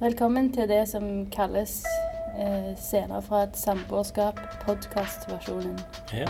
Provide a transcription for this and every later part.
Velkommen til det som kalles eh, scener fra et samboerskap, podkastversjonen. Ja.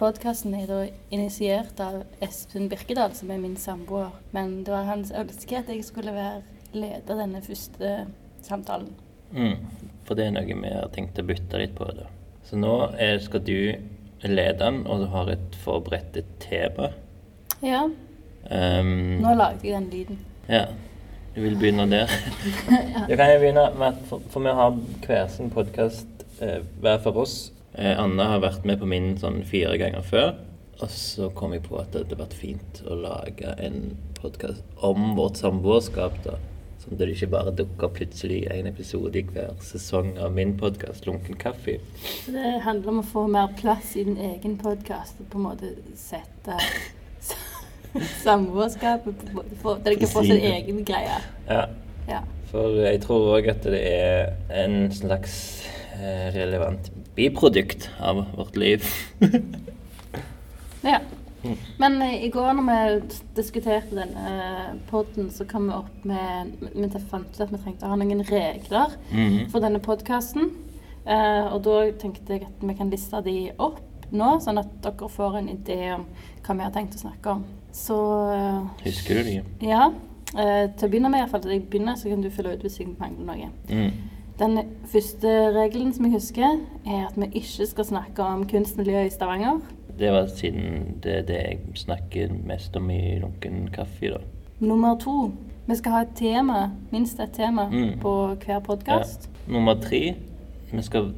Podkasten er da initiert av Espen Birkedal, som er min samboer. Men det var hans ønske at jeg skulle være leder denne første samtalen. Mm. For det er noe vi har tenkt å bytte litt på. da. Så nå er, skal du lede den, og du har et forberedt et tema. Ja, Um, nå lagde jeg den lyden. ja. Du vil begynne der? Da kan jeg begynne med at for, for vi har hver sin podkast eh, hver for oss. Eh, Anna har vært med på min sånn fire ganger før. Og så kom jeg på at det hadde vært fint å lage en podkast om vårt samboerskap. da. Sånn at det ikke bare dukker plutselig en episode i hver sesong av min podkast, Lunken kaffe. Det handler om å få mer plass i din egen podkast og på en måte sette samboerskapet på en måte få- Der de kan få sin egen greie. Ja, Ja. for jeg tror òg at det er en slags eh, relevant biprodukt av vårt liv. ja. Men eh, i går når vi diskuterte denne podden, så kom vi opp med Vi fant ut at vi trengte å ha noen regler Mhm. for denne podkasten. Uh, og da tenkte jeg at vi kan liste de opp nå, sånn at dere får en idé om hva vi har tenkt å snakke om. Så uh, Husker du de? ja. Uh, til å begynne med, iallfall. jeg begynner, så kan du fylle ut hvis jeg mangler noe. Mm. Den første regelen som jeg husker, er at vi ikke skal snakke om kunstmiljøet i Stavanger. Det var siden det er det jeg snakker mest om i Lunken kaffe, da. Nummer to, vi skal ha et tema, minst et tema, Mm. på hver podkast. Ja. Nummer tre, vi skal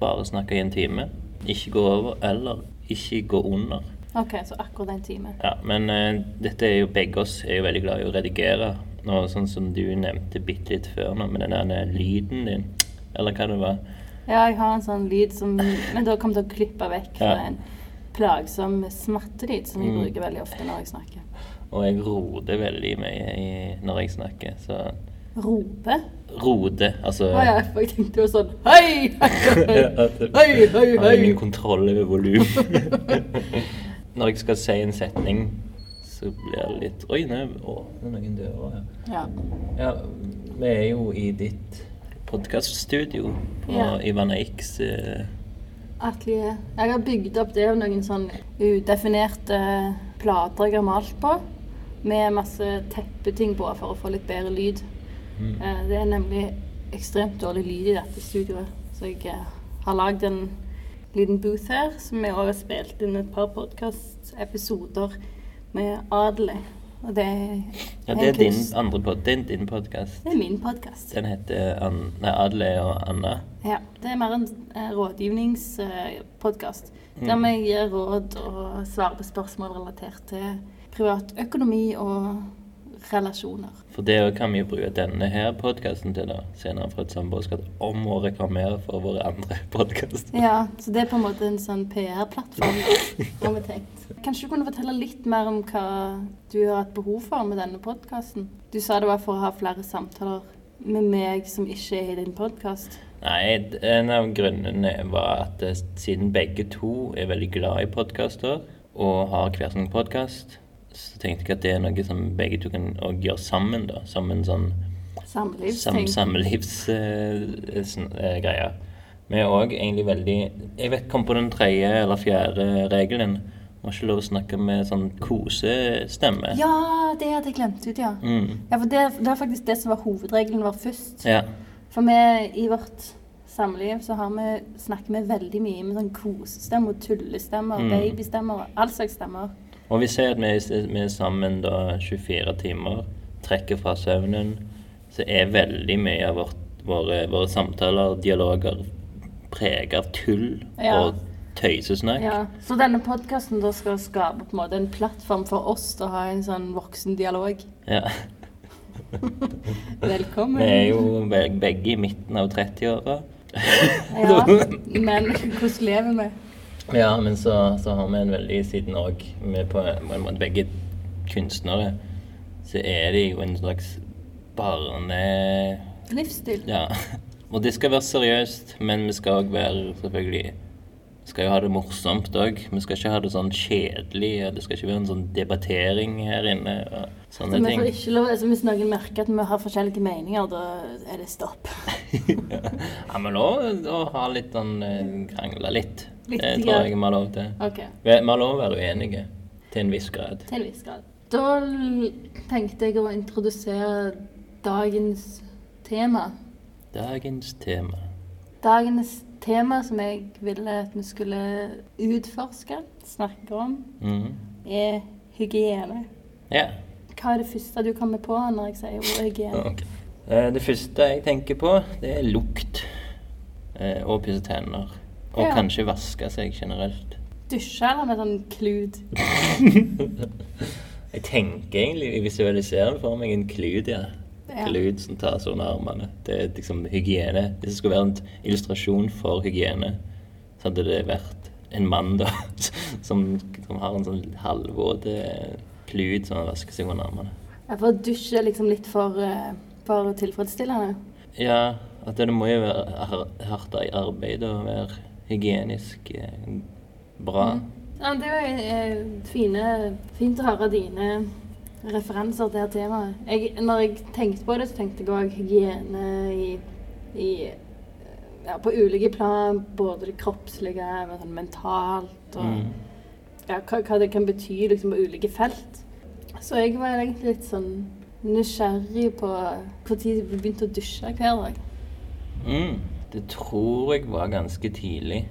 bare snakke i en time. Ikke gå over, eller ikke gå under. Ok, så akkurat en time. Ja, men uh, dette er jo begge oss er jo veldig glad i å redigere. Nå, sånn som du nevnte bitte litt før nå, med den der lyden din. Eller hva det var. Ja, jeg har en sånn lyd som Men da kommer til å klippe vekk fra Ja. en plagsom smattelyd som jeg Mm. bruker veldig ofte når jeg snakker. Og jeg roder veldig mye i, når jeg snakker. Så Rope? rode, altså Å ja, for jeg tenkte jo sånn Hei! Hei, hei, hei! Jeg har ingen kontroll over volum. Når jeg skal si en setning, så blir det litt Oi, nå åpner noen dører her. Ja. Ja, vi er jo i ditt podkaststudio Ja. i Vanna X. eh, Atelier. Jeg har bygd opp det av noen sånn udefinerte plater jeg har malt på. Med masse teppeting på for å få litt bedre lyd. Mm. Eh, Det er nemlig ekstremt dårlig lyd i dette studioet. Så jeg eh, har lagd en liten booth her, som jeg også har spilt inn et par podkastepisoder med adelig. Og det er Ja, det er din andre pod, det er din podkast. Det er min podkast. Den heter An nei, Adle og Anna. Ja, det er mer en eh, rådgivningspodkast. Der Mm. vi gir råd og svarer på spørsmål relatert til privatøkonomi og relasjoner. For det kan vi jo bruke denne her podkasten til, da. Senere fra et samboerskap om å reklamere for våre andre podkaster. Ja, så det er på en måte en sånn PR-plattform, har vi tenkt. Kanskje du kunne fortelle litt mer om hva du har hatt behov for med denne podkasten? Du sa det var for å ha flere samtaler med meg som ikke er i din podkast. Nei, en av grunnene var at eh, siden begge to er veldig glad i podkaster og har hver sin podkast, så tenkte jeg at det er noe som begge to kan gjøre sammen, da. Som en sånn sam, Samlivsting. samlivsgreie. Vi er òg egentlig veldig Jeg vet kom på den tredje eller fjerde regelen. Må ikke lov å snakke med sånn kosestemme. Ja, det hadde jeg glemt ut, ja. Mm. Ja, for det, det var faktisk det som var hovedregelen vår først. ja. For vi i vårt samliv så har vi, snakker vi veldig mye med sånn kosestemmer, tullestemmer, Mm. babystemmer, all slags stemmer. Og vi sier at vi, vi er sammen da 24 timer, trekker fra søvnen, så er veldig mye av vårt, våre, våre samtaler, dialoger, preget av tull Ja. og tøysesnakk. Ja, Så denne podkasten skal skape på en måte en plattform for oss til å ha en sånn voksen dialog. Ja. Velkommen. Vi er jo begge i midten av 30-åra. Ja, men hvordan lever vi? Ja, men så, så har vi en veldig Siden òg vi på på en måte begge kunstnere, så er de jo en slags barne... Livsstil. Ja. Og det skal være seriøst, men vi skal òg være selvfølgelig skal jo ha det morsomt òg. Vi skal ikke ha det sånn kjedelig. og Det skal ikke være en sånn debattering her inne. og Så sånne ting. lov, altså Hvis noen merker at vi har forskjellige meninger, da er det stopp. ja, men lov å ha litt sånn eh, Krangle litt. Litt det tror jeg vi har lov til. Okay. Vi har lov å være uenige til en viss grad. Til en viss grad. Da tenkte jeg å introdusere dagens tema. Dagens tema. Dagens tema som jeg ville at vi skulle utforske, snakke om, Mhm. er hygiene. Ja. Hva er det første du kommer på når jeg sier ordet hygiene? ok. Eh, Det første jeg tenker på, det er lukt. Eh, Og pusse tenner. Og Ja. kanskje vaske seg generelt. Dusje eller med sånn klut? Jeg tenker egentlig, jeg visualiserer for meg en klut, ja. Ja. Klut som tas under armene. Det er liksom hygiene. Hvis det skulle være en illustrasjon for hygiene, så hadde det vært en mann da, som, som har en sånn halvvåt eh, klut som han vasker seg under armene. Ja, for å dusje liksom litt for, eh, for tilfredsstillende. Ja, at det må jo være har- hardt arbeid og være hygienisk eh, bra. Mm. Ja, det er jo eh, fine, fint å høre dine referanser til temaet. Jeg, når jeg tenkte på det, så tenkte jeg òg hygiene i, i ja, På ulike plan, både det kroppslige, men sånn mentalt og Mm. ja, hva, hva det kan bety liksom, på ulike felt. Så jeg var egentlig litt sånn nysgjerrig på når vi begynte å dusje hver dag. Mm. Det tror jeg var ganske tidlig.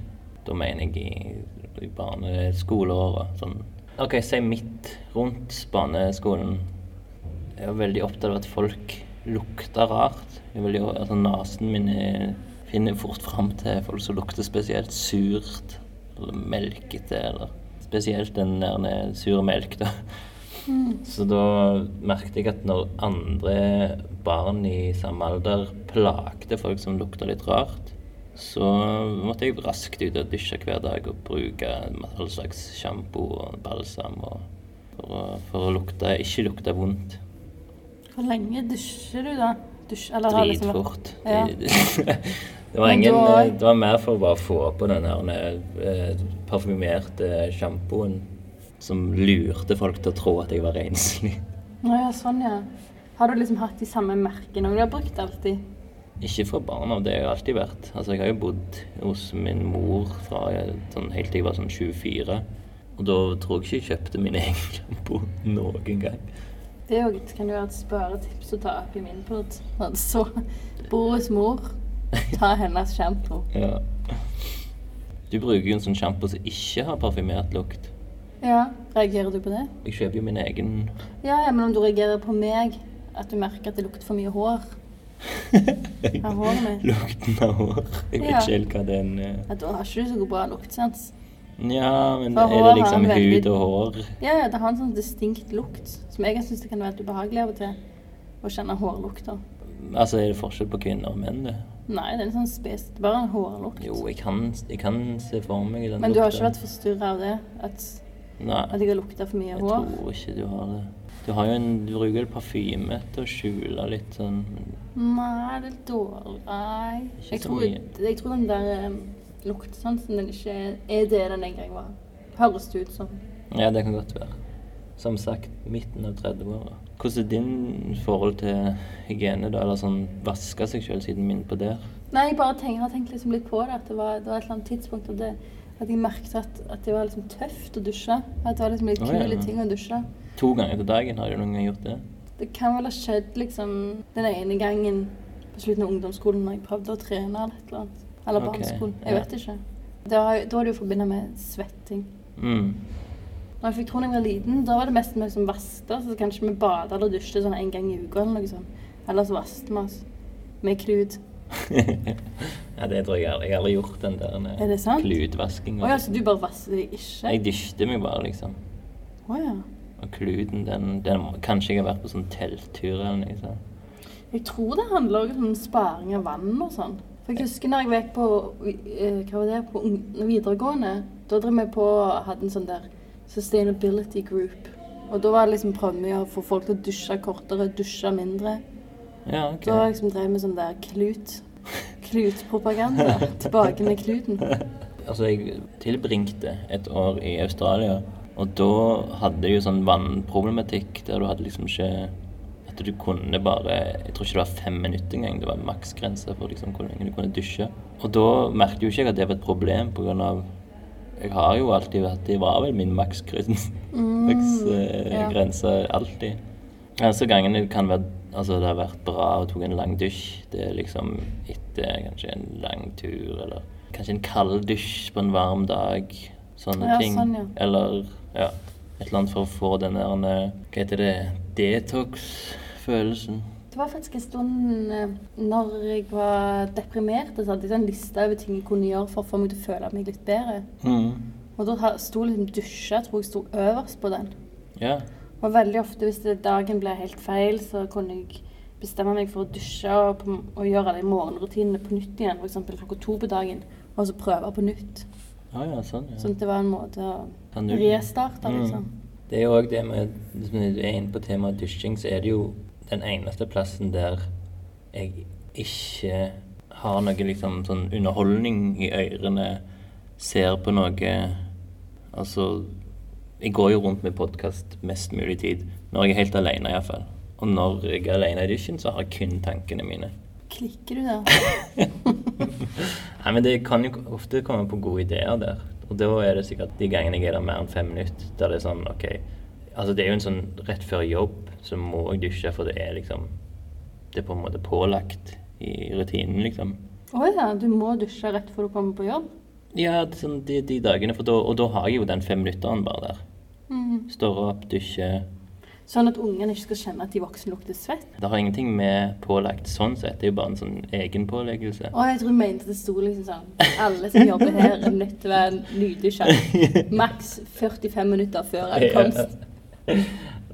Da mener jeg i, i barneskoleåra. Sånn. OK, si midt rundt barneskolen. Jeg var veldig opptatt av at folk lukta rart. Jeg veldig, altså Nesen min er, finner fort fram til folk som lukter spesielt surt eller melkete. Eller spesielt den der sure melk, da. Så da merket jeg at når andre barn i samme alder plagde folk som lukta litt rart, så måtte jeg raskt ut og dusje hver dag og bruke all slags sjampo og balsam og for, å, for å lukte, ikke lukte vondt. Hvor lenge dusjer du, da? Dusj, eller liksom Dritfort. Ja. Det, var ingen, det var mer for å bare få på den her eh, parfymerte sjampoen som lurte folk til å tro at jeg var renslig. Ja, sånn, ja. Har du liksom hatt de samme merkene du har brukt alltid? Ikke fra barna, det har jeg alltid vært. Altså, jeg har jo bodd hos min mor fra sånn, helt til jeg var sånn 24. Og da tror jeg ikke jeg kjøpte min egen sjampo noen gang. Det jo- kan jo være et sparetips å ta opp i min pod. Altså, Boris hos mor, ta hennes sjampo. Ja. Du bruker jo en sånn sjampo som ikke har parfymert lukt. Ja, reagerer du på det? Jeg kjøper jo min egen Ja, ja, men om du reagerer på meg, at du merker at det lukter for mye hår av håret mitt, lukten av hår. Jeg vet Ja. ikke helt hva den er ja, da har ikke du så god bra luktsans. Ja, men For er det liksom hud veldig- og hår? Ja, ja, det har en sånn distinkt lukt, som jeg syns det kan være litt ubehagelig av og til. Å kjenne hårlukter. Altså, er det forskjell på kvinner og menn, det? Nei, det er en sånn spes... Bare en hårlukt. Jo, jeg kan, jeg kan se for meg den Men du har ikke lukta. vært forstyrra av det? At, Nei. at jeg har lukta for mye Jeg hår? tror ikke du har det. Du har jo en, du bruker vel parfyme til å skjule litt sånn Nei, det er litt dårlig. Nei. Jeg tror, jeg tror den der um, luktesansen den ikke er, er det den en gang var. Høres det ut som. Ja, det kan godt være. Som sagt, midten av 30-åra. Hvordan er din forhold til hygiene, da? Eller sånn vaske seg sjøl, siden er på der? Nei, jeg bare tenker, har tenkt liksom litt på det. At det var, det var et eller annet tidspunkt at, det, at jeg merket at, at det var liksom tøft å dusje. At det var liksom litt Å, ja. ting å dusje. To ganger til dagen, har du noen gang gjort det? Det kan vel ha skjedd liksom den ene gangen på slutten av ungdomsskolen når jeg prøvde å trene eller et eller annet. Eller barneskolen. ja. Jeg vet ikke. Da, har- da var det jo forbundet med svetting. Mm. Når jeg fikk tro da jeg var liten, da var det mest med som vaste. Så kanskje vi bada eller dusjte sånn en gang i uka eller noe sånt. Ellers vasket vi oss med klut. ja, det tror jeg aldri. Jeg har aldri gjort den der Er sant? klutvaskinga. Å ja, så du bare vasket deg ikke? Jeg dysjte meg bare, liksom. Å ja. Og kluten, den, den Kanskje jeg har vært på sånn telttur eller noe sånt. Jeg tror det handler om sparing av vann og sånn. For jeg husker når jeg gikk på eh, hva var det, på videregående, da drev vi på hadde en sånn der sustainability group. Og da var det liksom prøvde vi å få folk til å dusje kortere, dusje mindre. Ja, ok. Da liksom drev vi sånn der klut. Klutpropaganda. Tilbake med kluten. Altså, jeg tilbringte et år i Australia, og da hadde de jo sånn vannproblematikk der du hadde liksom ikke At du kunne bare Jeg tror ikke det var fem minutter engang. Det var maksgrense for liksom hvor lenge du kunne dusje. Og da merket jo ikke jeg at det var et problem av Jeg har jo alltid vært Det var vel min maksgrense. Maksgrense alltid. Altså gangene kan være Altså, det har vært bra og tok en lang dusj. Det er liksom etter kanskje en lang tur, eller kanskje en kald dusj på en varm dag. Sånne Ja, ting. sånn, ja. Eller ja, et eller annet for å få den der eh, Hva heter det? Detox-følelsen. Det var faktisk en stund eh, når jeg var deprimert, så hadde jeg en liste over ting jeg kunne gjøre for å få meg til å føle meg litt bedre. Mm. Og da sto liksom dusje, jeg tror jeg sto øverst på den. Ja. Og veldig ofte hvis dagen ble helt feil, så kunne jeg bestemme meg for å dusje og, på, og gjøre de morgenrutinene på nytt igjen. F.eks. klokka to på dagen, og så prøve på nytt. Ah, ja, sånn, ja. Sånn at det var en måte å Ta null. restarte, Mm. liksom. Det er jo òg det med Hvis vi er inne på temaet dusjing, så er det jo den eneste plassen der jeg ikke har noe liksom sånn underholdning i ørene, ser på noe Altså Jeg går jo rundt med podkast mest mulig tid. Når jeg er helt alene, iallfall. Og når jeg er alene i dusjen, så har jeg kun tankene mine. Klikker du da? Nei, men det kan jo ofte komme på gode ideer der. Og da er det sikkert de gangene jeg er der mer enn fem minutter, der det er sånn OK Altså, det er jo en sånn rett før jobb så må jeg dusje, for det er liksom Det er på en måte pålagt i rutinen, liksom. Å ja, du må dusje rett før du kommer på jobb? Ja, det er sånn de, de dagene, da, og da har jeg jo den femminutteren bare der. Mm. Står opp, dusjer. Sånn at ungene ikke skal kjenne at de voksne lukter svett? Det har ingenting med pålagt sånn sett, det er jo bare en sånn egenpåleggelse. Å, jeg tror du mente det sto liksom sånn Alle som jobber her, er nødt til å være nydusja. Maks 45 minutter før ankomst.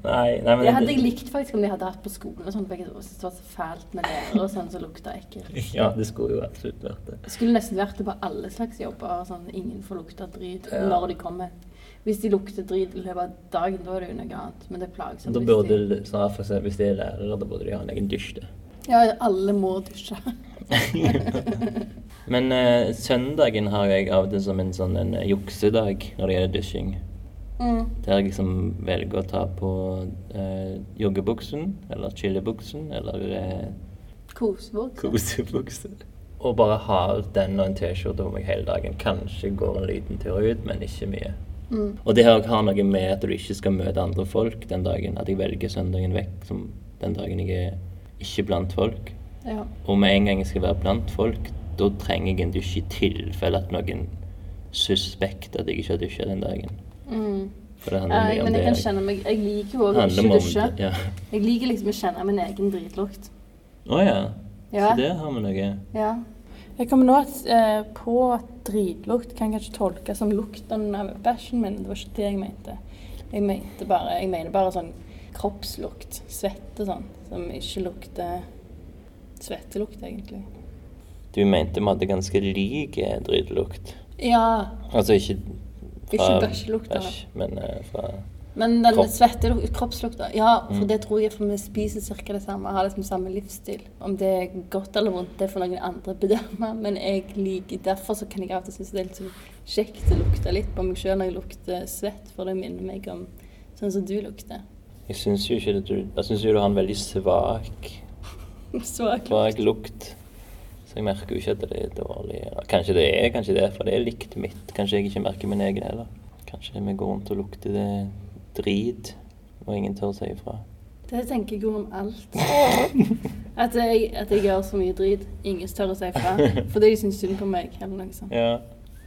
Nei, nei, men Det hadde jeg likt faktisk om de hadde hatt på skolen. og sånt, for Jeg syntes det var så fælt med lærere og sånn som lukta ekkelt. Ja, det skulle jo absolutt vært. Det skulle nesten vært det på alle slags jobber. Sånn, ingen får lukta drit Ja. når de kommer. Hvis de lukter drit i løpet av dagen, da er det jo noe annet. Men det er plagsomt. Da burde, de, sånn, for eksempel, hvis de er lærere, da burde de ha en egen dusj. da. Ja, alle må dusje. Men eh, søndagen har jeg av og til som en sånn en eh, juksedag når det gjelder dusjing. Mm. Der jeg liksom velger å ta på eh, joggebuksen, eller chillebuksen, eller eh, Kosebukse. kosebukse. Og bare har den og en T-skjorte på meg hele dagen. Kanskje går en liten tur ut, men ikke mye. Mm. Og det har har noe med at du ikke skal møte andre folk den dagen. At jeg velger søndagen vekk som den dagen jeg er ikke blant folk. Ja. Og med en gang jeg skal være blant folk, da trenger jeg en dusj i tilfelle at noen suspekt at jeg ikke har dusja den dagen. Mm. For det handler mye om men det. jeg kan kjenne meg Jeg liker jo Det handler ikke dusje. det, Ja. Jeg liker liksom å kjenne min egen dritlukt. Å ja. Ja. Så der har vi noe. Ja. Jeg kommer nå eh, på at dritlukt kan kanskje tolkes som lukten av bæsjen min. Det var ikke det jeg mente. Jeg mente bare, jeg mener bare sånn kroppslukt. Svette sånn. Som ikke lukter svettelukt, egentlig. Du mente vi hadde ganske lik eh, dritlukt. Ja. Altså ikke Ikke bæsjelukt, bæsj, men eh, fra Men den Kropp. svette kroppslukta Ja, for Mm. det tror jeg for vi spiser ca. det samme. Har liksom samme livsstil. Om det er godt eller vondt, det får noen andre bedømme. Men jeg liker Derfor så kan jeg av og til synes det er litt sånn kjekt å lukte litt på meg sjøl når jeg lukter svett, for det minner meg om sånn som du lukter. Jeg syns jo ikke at du Jeg syns jo du har en veldig svak, Svak svak lukt. Så jeg merker jo ikke at det er dårlig. Kanskje det er kanskje det, for det er likt mitt. Kanskje jeg ikke merker min egen heller. Kanskje vi går rundt og lukter det drit, og ingen tør å si ifra. Det tenker jeg om alt. At jeg, at jeg gjør så mye drit. Ingen tør å si ifra. Fordi de syns synd på meg. eller noe sånt. Ja.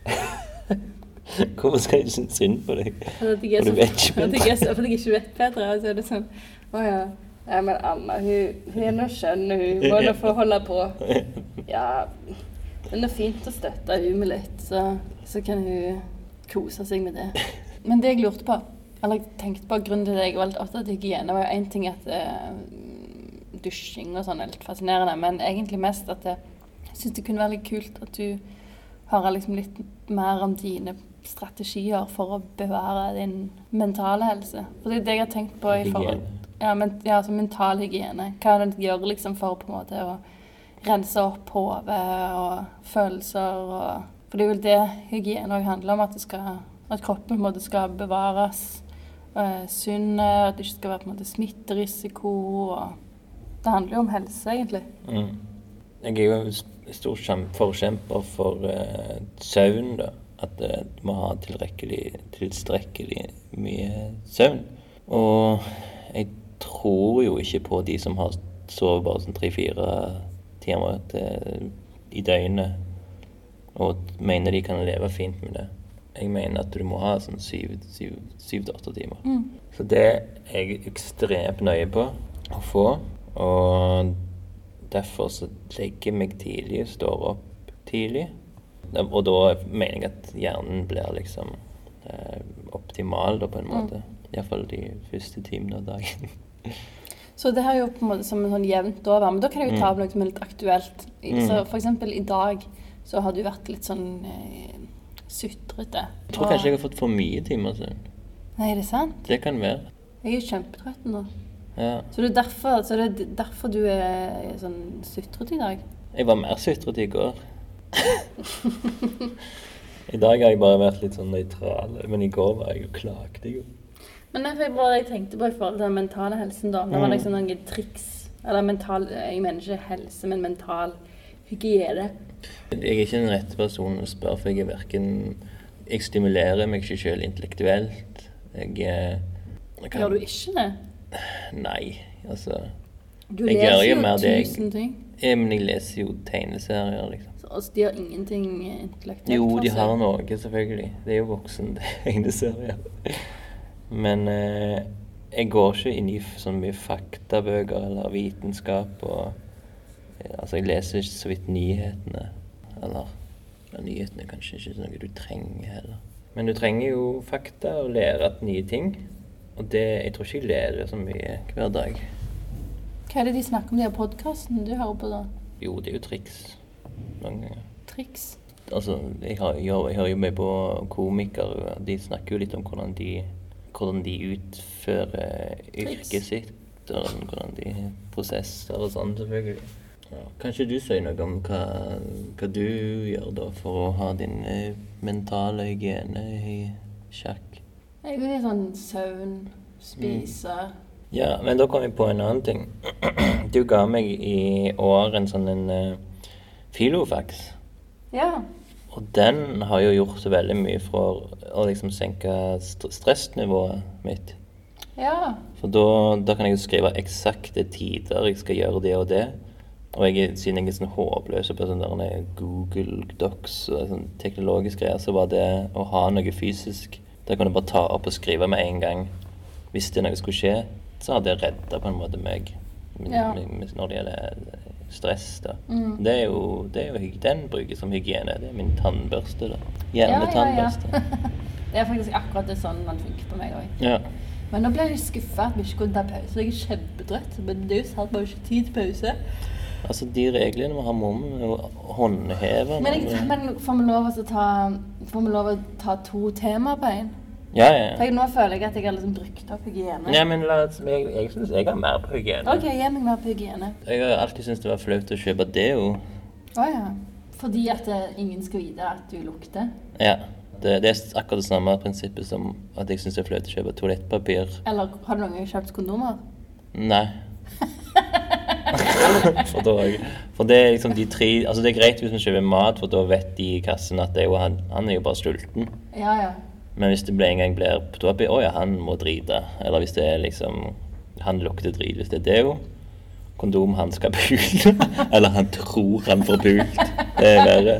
Hvorfor skal jeg synes synd på deg? For at jeg jeg jeg ikke vet bedre. Og så er det sånn Å ja. ja men Anna, hun, hun er nå skjønn, hun må nå få holde på. Ja, det er fint å støtte hun med litt, så, så kan hun kose seg med det. Men det jeg lurte på, eller jeg tenkte på grunnen til det jeg valgte opptatt hygiene, var jo én ting at uh, dusjing og sånn er litt fascinerende, men egentlig mest at Jeg syns det kunne være litt kult at du hører liksom litt mer om dine strategier for å bevare din mentale helse. For det er det jeg har tenkt på i forhold ja, men, ja, altså mental hygiene. Hva er det gjør liksom for på en måte å rense opp hodet og følelser og For det er vel det hygiene òg handler om, at, skal, at, kroppen på en måte skal bevares uh, sunn, at det ikke skal være på en måte smitterisiko. og Det handler jo om helse, egentlig. Mm. Jeg er jo stor forkjemper for eh, søvn, da. At uh, du må ha tilstrekkelig, tilstrekkelig mye søvn. Og jeg tror jo ikke på de som har sovet bare sånn tre-fire timer til, i døgnet, og mener de kan leve fint med det. Jeg mener at du må ha sånn syv til åtte timer. Mm. Så det er jeg ekstremt nøye på å få. Og derfor så legger jeg meg tidlig, står opp tidlig. Og da mener jeg at hjernen blir liksom eh, optimal, da, på en mm. måte. Mm. Iallfall de første timene av dagen. Så det her er jo på en måte som en sånn jevnt over. Men da kan jeg jo ta mm. opp noe som er litt aktuelt. Mm. Så for eksempel i dag så har du vært litt sånn eh, sutrete. Jeg tror kanskje jeg har fått for mye timer søvn. Nei, er det sant? Det kan være. Jeg er kjempetrøtt nå. Ja. Så, det er derfor, så det er derfor du er sånn sutrete i dag? Jeg var mer sutrete i går. I dag har jeg bare vært litt sånn nøytral, men i går var jeg jo klagde jeg jo. Men er bare jeg tenkte på i forhold til den mentale helsen, da. Det var mm. liksom noen triks Eller mental Jeg mener ikke helse, men mental hygiene. Jeg er ikke den rette personen å spørre, for jeg er verken Jeg stimulerer meg ikke sjøl intellektuelt. Jeg, eh, jeg kan, Gjør du ikke det? Nei, altså Du jeg leser jo, tusen ting. Ja, men jeg leser jo tegneserier, liksom. Så, altså, de har ingenting intellektuelt? Jo, de har noe, selvfølgelig. Det er jo voksen tegneserier. Men eh, jeg går ikke inn i så mye faktabøker eller vitenskap. og Altså, jeg leser ikke så vidt nyhetene. Eller ja, nyhetene er kanskje ikke noe du trenger heller. Men du trenger jo fakta og lære at nye ting. Og det, jeg tror ikke jeg lærer så mye hver dag. Hva er det de snakker om i podkasten du hører på, da? Jo, det er jo triks. Mange ganger. Triks? Altså, jeg, har, jeg, jeg hører jo med på komikere. De snakker jo litt om hvordan de hvordan de utfører yrket sitt. Og hvordan de prosesser og sånn, selvfølgelig. Ja, kanskje du sier noe om hva, hva, du gjør da for å ha din eh, mentale hygiene i sjakk? Jeg vil sånn søvn, spise mm. Ja, men da kom jeg på en annen ting. Du ga meg i år en sånn en uh, filofax. Ja. Og den har jo gjort så veldig mye for å liksom senke stressnivået mitt. Ja. For da, da kan jeg jo skrive eksakte tider jeg skal gjøre det og det. Og jeg, siden jeg er sånn håpløs på sånne Google Docs og sånn teknologiske greier, så var det å ha noe fysisk Der kunne jeg bare ta opp og skrive med en gang. Hvis det noe skulle skje, så hadde det redda på en måte meg ja. når det gjelder stress. da. Mm. Det, er jo, det er jo, Den bruker som hygiene. Det er min tannbørste. da. Hjernetannbørste. Ja, ja, ja. det er faktisk akkurat det sånn man funker på meg òg. Ja. Men nå ble jeg skuffa at vi ikke kunne ta pause. Jeg er kjempetrøtt. Men det er jo sant, bare ikke tid til pause. Altså, De reglene vi har, må vi håndheve. Men, jeg, men får vi lov å ta, får vi lov å ta to temaer på én? Ja, ja. For jeg, nå føler jeg at jeg har liksom brukt opp hygiene. Ja, men la, jeg, jeg synes jeg har mer på hygiene. Ok, gi meg mer på hygiene. Jeg har alltid syntes det var flaut å kjøpe deo. Å oh, ja. Fordi at det, ingen skal vite at du lukter? Ja. Det, det, er akkurat det samme prinsippet som at jeg syns det er flaut å kjøpe toalettpapir. Eller har du noen gang kjøpt kondomer? Nei. for, da, for det er liksom de tre Altså det er greit hvis vi kjøper mat, for da vet de i kassen at det er jo, han, han er jo bare sulten. Ja, ja. Men hvis det en gang blir på toapir Å ja, han må drite. Eller hvis det er liksom Han lukter drit. Hvis det er jo kondom han skal pule. Eller han tror han får pult. Det er verre.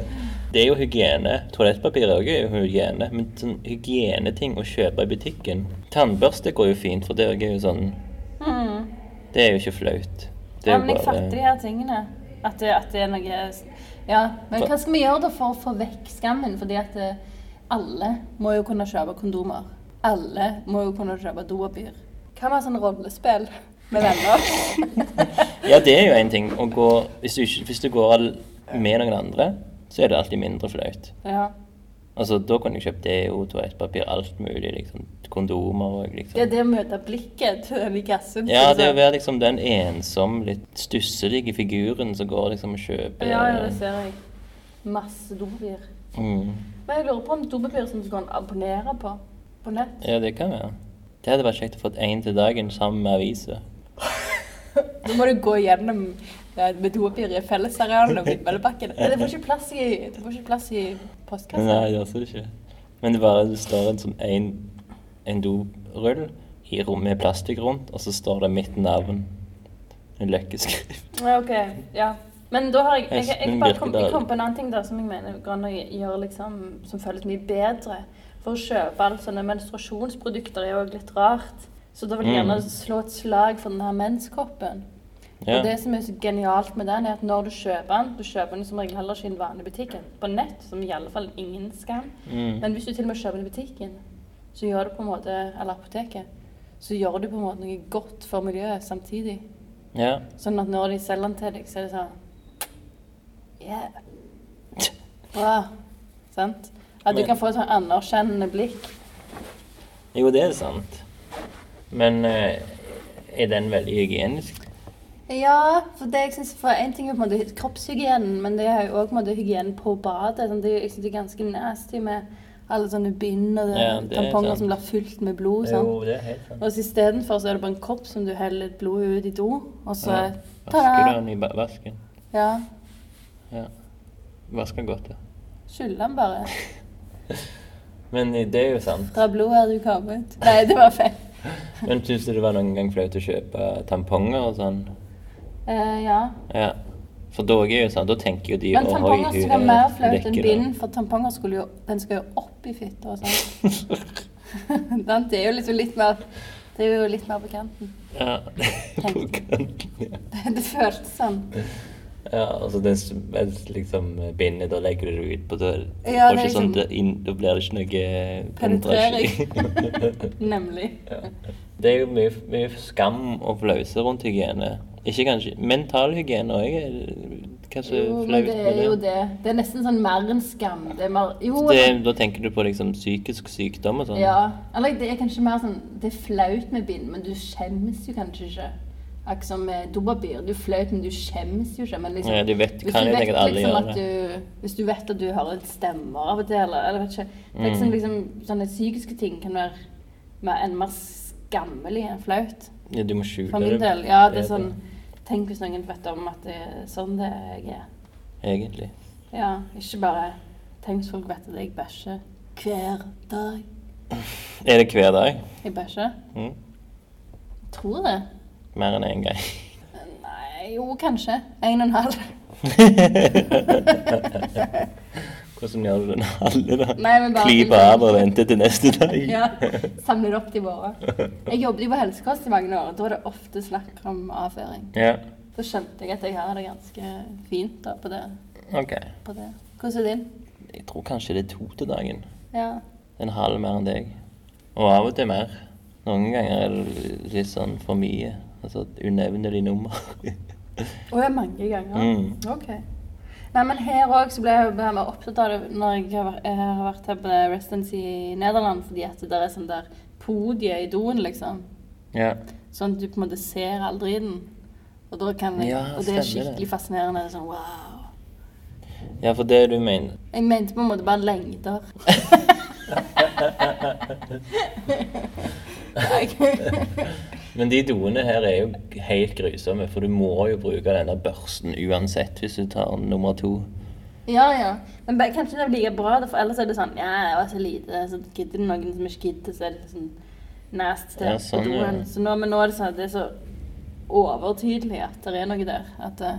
Det er jo hygiene. Toalettpapir er jo hygiene. Men sånn hygieneting å kjøpe i butikken Tannbørste går jo fint, for det er jo sånn mm. Det er jo ikke flaut. Ja, men jeg fatter de her tingene. At det, at det er noe Ja. Men hva skal vi gjøre da for å få vekk skammen? Fordi at det, alle må jo kunne kjøpe kondomer. Alle må jo kunne kjøpe dopapir. Hva med sånn rollespill med venner? ja, det er jo en ting. Gå, hvis, du, hvis, du, går med noen andre, så er det alltid mindre flaut. Ja. Altså, Da kunne jeg kjøpt deo, toalettpapir, alt mulig. liksom, Kondomer og liksom. Er det å møte blikket til den i kassen. Ja, det å være liksom den ensom, litt stusselige figuren som går liksom og kjøper Ja, ja, det ser jeg. Masse dopapir. mm. Men jeg lurer på om dopapir som du kan abonnere på på nett. Ja, det kan være. Det hadde vært kjekt å få én til dagen sammen med aviser. Da må du gå gjennom med dopapir i fellesarealene og vindmøllebakken. Det får ikke plass i, det får ikke plass i postkassa. Nei, det gjør det ikke. Men det bare det står en sånn en, en dorull i rom med plastikk rundt, og så står det mitt navn. En løkkeskrift. Ja, ok, ja. Men da har jeg, jeg, jeg, jeg bare kom, kom på en annen ting der som jeg mener går an å gjøre liksom, som føles mye bedre. For å kjøpe alle sånne menstruasjonsprodukter er jo litt rart. Så da vil jeg gjerne Mm. slå et slag for den her menskoppen. Ja. Og det som er så genialt med den, er at når du kjøper den Du kjøper den som regel heller ikke i den vanlige butikken. På nett, som i alle fall ingen skam. Mm. Men hvis du til og med kjøper den i butikken, så gjør du på en måte Eller apoteket. Så gjør du på en måte noe godt for miljøet samtidig. ja. Sånn at når de selger den til deg, så er det sånn Yeah. Bra. Sant? At du Men- kan få et sånn anerkjennende blikk. Jo, det er sant. Men uh, er den veldig hygienisk? Ja, for det jeg synes, for en ting er på en måte kroppshygienen, men det er jo måte hygienen på badet. Sånn, det, jeg synes det er ganske nasty med alle sånne bind og Ja, er tamponger som blir fylt med blod. Sånn. Jo, det er helt sant. Og så istedenfor så er det bare en kopp som du heller blodet ut i do, og så Ja. Vasker den i vasken? Ja. Ja. Vasker godt, ja. Skyller den bare. Men eh, det er jo sant. Dra blod her du kom ut. Nei, det var feil. Men syns du det var noen gang flaut å kjøpe tamponger og sånn? Eh, ja. Ja. For da er jo sånn, da tenker jo de Men tamponger skal være er mer flaut enn bind, for tamponger skulle jo, den skal jo opp i fitta og sånn. Det er jo liksom litt mer Det er jo litt mer på kanten. Ja. På kanten, ja. Det, føltes sånn. Ja, altså det er liksom bindet, da legger du det ut på døren. Ja, det er sånn, liksom- inn, da blir det ikke noe eh, Penetrering. Nemlig. ja. Det er jo mye, mye skam og flause rundt hygiene. Ikke kanskje Mental hygiene òg er Hva så Jo, men flaut det er jo det. Det er nesten sånn mer enn skam. Det er mer Jo, Det, da tenker du på liksom psykisk sykdom og sånn? ja. Eller det er kanskje mer sånn Det er flaut med bind, men du skjemmes jo kanskje ikke. Akkurat som med dopapir. Du er flaut, men du skjemmes jo ikke. Men liksom, Ja, du vet- hvis du vet liksom du, Hvis du vet at du hører stemmer av og til, eller, eller vet ikke Det er liksom, liksom, Sånne psykiske ting kan være mer, enda mer skammelig enn flaut. Ja, du må skjule For min del. Ja, det er sånn Tenk hvis noen vet om at det er sånn det jeg er. Egentlig. Ja, ikke bare Tenk hvis folk vet at jeg bæsjer hver dag. Er det hver dag? Jeg bæsjer. Mm. Tror det. Mer enn én gang. Nei, jo, kanskje. En og en halv. Hvordan gjør du den halve, da? Nei, men bare- Klyper av og venter til neste dag? Ja, Samler det opp til våre. Jeg jobbet jo på helsekost i mange år. og Da var det ofte snakk om avføring. Ja. Da skjønte jeg at jeg har det ganske fint da, på det. OK. På det. Hvordan er din? Jeg tror kanskje det er to til dagen. Ja. En halv mer enn deg. Og av og til mer. Noen ganger er det litt sånn for mye. Altså et unevnelig nummer. Å ja, mange ganger. Mm. Ok. Nei, men her òg ble jeg mer opptatt av det når jeg har, vært- jeg har vært her på residency i Nederland, fordi at det er sånn der podie i doen, liksom. ja. Sånn at du på en måte ser aldri den. Og, Ja, og det er skikkelig det. fascinerende. Er sånn wow. ja, for det du mener Jeg mente på en måte bare lengder. Men de doene her er jo helt grusomme, for du må jo bruke denne børsten uansett hvis du tar nummer to. ja, ja. Men kanskje det er like bra, for ellers er det sånn Ja, jeg var så lite, så gidder noen som ikke gidder, så er det sånn nest til Ja, sånn, ja. Så nå, men nå er det sånn at det er så overtydelig at det er noe der. At det,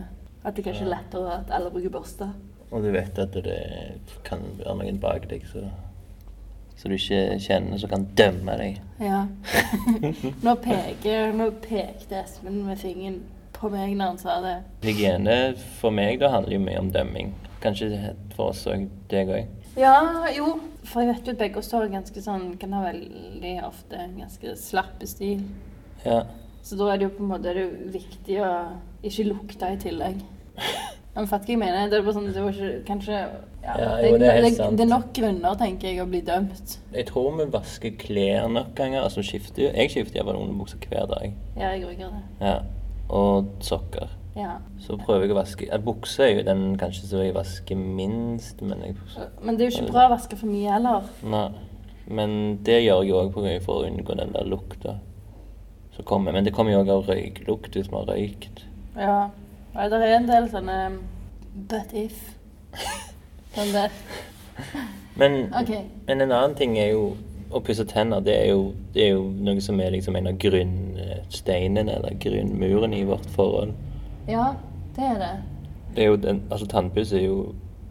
at det kanskje er lettere at alle bruker børster. Og du vet at det kan være noen bak deg så, så du ikke kjenner, som kan dømme deg. Ja. nå, peker, nå pekte Espen med fingeren på meg når han sa det. Hygiene for meg da handler jo mye om dømming. Kanskje for oss òg, deg òg. Ja, jo. For jeg vet jo at begge oss har ganske sånn Kan ha veldig ofte en ganske slapp stil. Ja. Så da er det jo på en måte viktig å ikke lukte i tillegg. Men fatt hva jeg mener. Det er bare sånn, det var ikke Kanskje ja, Ja, jo, det er det, sant. det er nok grunner, tenker jeg, å bli dømt. Jeg tror vi vasker klær nok ganger. Altså skifter jo Jeg skifter iallfall underbukser hver dag. Ja, jeg gjør det. Ja. Og sokker. Ja. Så prøver jeg å vaske Bukse er jo den kanskje som jeg vasker minst, men jeg Men det er jo ikke bra å vaske for mye heller. Nei. Men det gjør jeg òg for å unngå den der lukta som kommer. Men det kommer jo òg av røyklukt hvis vi har røykt. Ja. Ja det er en del sånne But if. Sånn det. Men, okay. men en annen ting er jo å pusse tenner. Det er jo, det er jo noe som er liksom en av grunnsteinene eller grunnmuren i vårt forhold. Ja, det er det. Det er jo den, altså Tannpuss er jo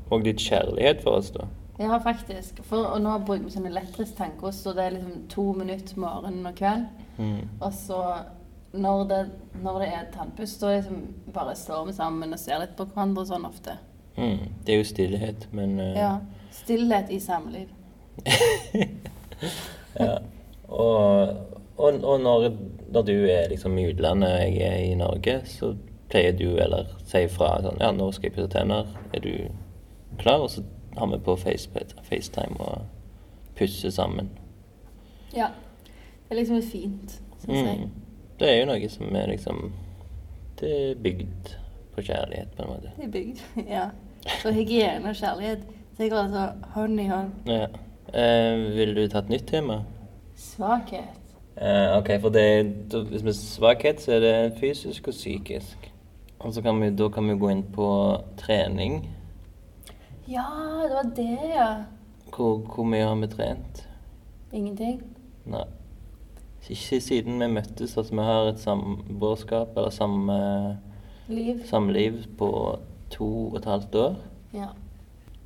òg litt kjærlighet for oss, da. Ja, faktisk. For, og nå bruker vi sånn elektrisk tannkost, og det er liksom to minutter morgen og kveld. Mm. Og så når det, når det er tannpuss, da liksom bare står vi sammen og ser litt på hverandre sånn ofte. Mm. Det er jo stillhet, men uh... Ja. Stillhet i samliv. Ja. Og, og, og når, når du er liksom i utlandet og jeg er i Norge, så pleier du eller sier fra sånn Ja, nå skal jeg pusse tenner. Er du klar? Og så har vi på face, FaceTime og pusser sammen. Ja. Det er liksom fint, syns jeg. Det er jo noe som er liksom Det er bygd på kjærlighet, på en måte. Det er bygd. Ja. Så hygiene og kjærlighet, det går altså hånd i hånd. Ja. Eh, vil du ta et nytt tema? Svakhet. Eh, ok, for det, hvis vi svakhet, så er det fysisk og psykisk. Og så kan vi, da kan vi gå inn på trening. Ja, det var det, ja. Hvor, hvor mye har vi trent? Ingenting. Nei. Ikke siden vi møttes. Altså, vi har et samboerskap, eller samme, Liv. samliv, på to og et halvt år. Ja.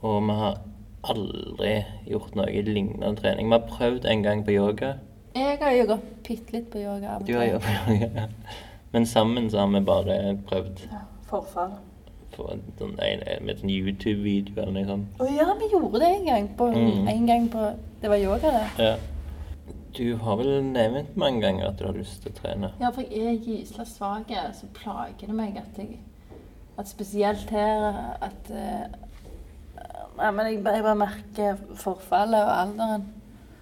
Og vi har aldri gjort noe lignende trening. Vi har prøvd en gang på yoga. Jeg har jo gått bitte litt på yoga Du har jobbet på yoga. Men sammen så har vi bare prøvd Ja, Forfall. på en, med en sånn YouTube-video eller noe sånt. Å ja, vi gjorde det en gang. På, Mm. En gang på Det var yoga, det. Ja. Du har vel nevnt mange ganger at du har lyst til å trene? Ja, for jeg er gysla svak, så plager det meg at jeg At spesielt her at eh, Nei, men jeg, jeg bare merker forfallet og alderen.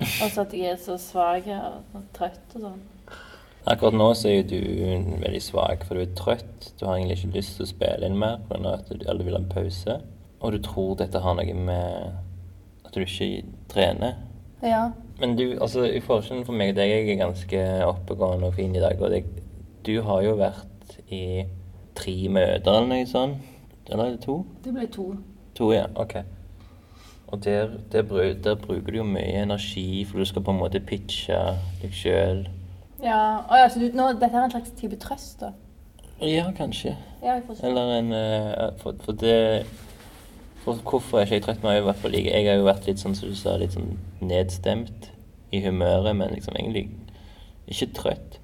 Og så at jeg er så svak og, og trøtt og sånn. Akkurat nå så er du veldig svak, for du er trøtt. Du har egentlig ikke lyst til å spille inn mer, pga. at du, aldri du vil ha en pause. Og du tror dette har noe med at du ikke trener. Ja. Men du, altså i forskjellen for meg og deg, jeg er ganske oppegående og fin i dag. Og det, du har jo vært i tre møter eller noe sånt. Eller er det to? Det ble to. To, ja. Ok. Og der, der, der bruker du jo mye energi, for du skal på en måte pitche deg sjøl. Ja, å, ja så du, nå, Dette er en slags type trøst, da? Ja, kanskje. Ja, jeg forstår. Eller en uh, For, for det for Hvorfor er ikke jeg trøtt? Jeg, på jeg har jo vært litt sånn som du sa, litt sånn nedstemt i humøret, men liksom egentlig ikke trøtt.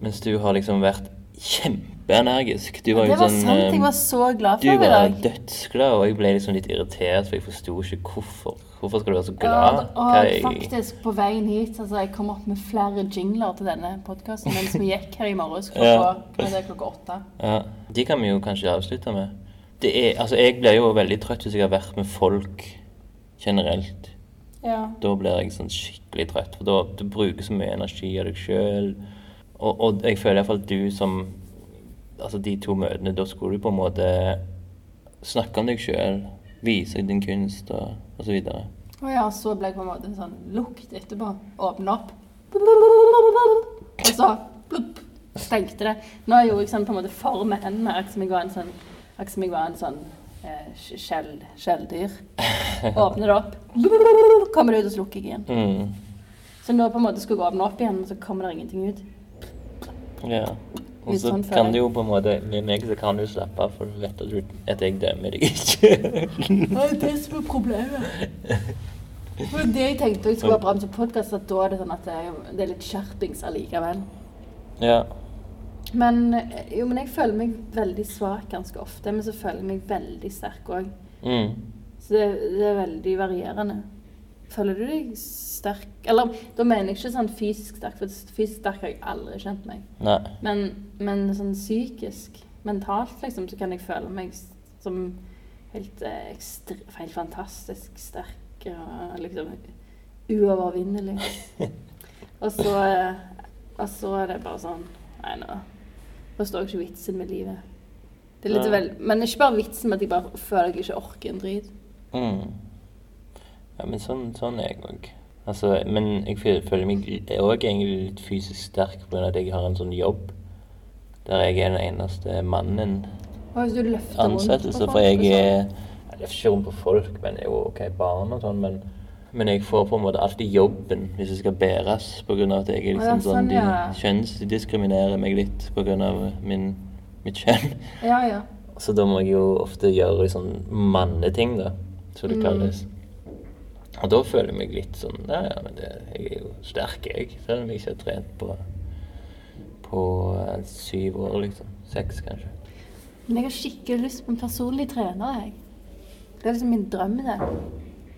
Mens du har liksom vært kjempeenergisk. Du var det var sånn sant. eh, Jeg var så glad for det Du var dødsglad, og jeg ble liksom litt irritert, for jeg forsto ikke hvorfor. Hvorfor skal du være så Ja, glad? og Hva er- faktisk, på veien hit altså, Jeg kom opp med flere jingler til denne podkasten mens vi gikk her i morges klokka, Ja. klokka åtte. Ja, de kan vi jo kanskje avslutte med. Det er, altså jeg blir jo veldig trøtt hvis jeg har vært med folk generelt. Ja. Da blir jeg sånn skikkelig trøtt, for da du bruker så mye energi av deg sjøl. Og, og jeg føler iallfall du som Altså de to møtene, da skulle du på en måte snakke om deg sjøl, vise din kunst og, og så videre. Og ja, så ble jeg på en måte en sånn lukt etterpå. Åpne opp. Og så blupp, stengte det. Nå gjorde jeg sånn på en måte for med hendene, akkurat som jeg var en sånn, akkurat som jeg var en sånn skjelldyr. Åpner det opp, kommer det ut, og slukker igjen. Mm. Så nå på en måte skulle jeg åpne opp igjen, men så kommer det ingenting ut. Ja. Og så sånn kan det du jo på en måte Med meg så kan du slappe av, for du vet at, du, at jeg dømmer deg ikke. Det er det som er problemet. For det jeg tenkte jeg skulle være bra med som podkast, at da er det sånn at det er litt skjerpings allikevel. ja. Men, eh, jo, men jeg føler meg veldig svak ganske ofte, men så føler jeg meg veldig sterk òg. Mm. Så det, det er veldig varierende. Føler du deg sterk Eller da mener jeg ikke sånn fysisk sterk, for fysisk sterk har jeg aldri kjent meg. Nei. Men, men sånn psykisk, mentalt, liksom, så kan jeg føle meg som helt, eh, ekstre, helt fantastisk sterk og liksom uovervinnelig. og, så, eh, og så er det bare sånn Nei, nå forstår jeg ikke vitsen med livet. Det er litt vel, men ikke bare vitsen, med at jeg bare føler jeg ikke orker en drit. Mm. Ja, men sånn, sånn er jeg òg. Altså, men jeg føler, meg òg egentlig litt fysisk sterk pga. at jeg har en sånn jobb der jeg er den eneste mannen ansettelse. For jeg er sånn. Jeg løfter ikke rundt på folk, men jo, OK, barn og sånn, men men jeg får på en måte alltid jobben hvis jeg skal bæres, pga. at jeg Å, ja, liksom sånn sånn, De ja. kjønnsdiskriminerer meg litt pga. mitt kjønn. Ja, ja. Så da må jeg jo ofte gjøre sånn manneting, da, som det Mm. kalles. Og da føler jeg meg litt sånn Ja, ja, men det, jeg er jo sterk, jeg. Selv om jeg ikke har trent på på eh, syv år, liksom. Seks, kanskje. Men jeg har skikkelig lyst på en personlig trener, jeg. Det er liksom min drøm, det.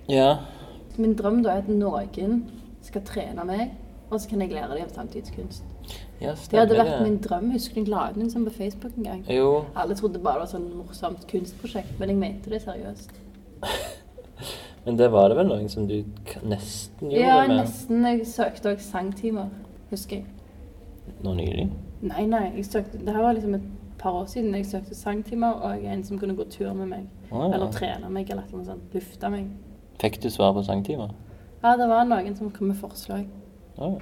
Ja. Min drøm da er at noen skal trene meg, og så kan jeg lære dem samtidskunst. ja, Det hadde vært min drøm. Husker du jeg la ut den på Facebook en gang? Jo. Alle trodde bare det var sånn morsomt kunstprosjekt, men jeg mente det seriøst. Men det var det vel noen som du nesten gjorde Ja, med nesten. Jeg søkte òg sangtimer, husker jeg. nå nylig? Nei, nei. Jeg søkte, det her var liksom et par år siden jeg søkte sangtimer, og en som kunne gå tur med meg. Oh, ja. Eller trene meg, eller noe sånt. Lufte meg. Fikk du svar på sangtimer? Ja, det var noen som kom med forslag. Ah.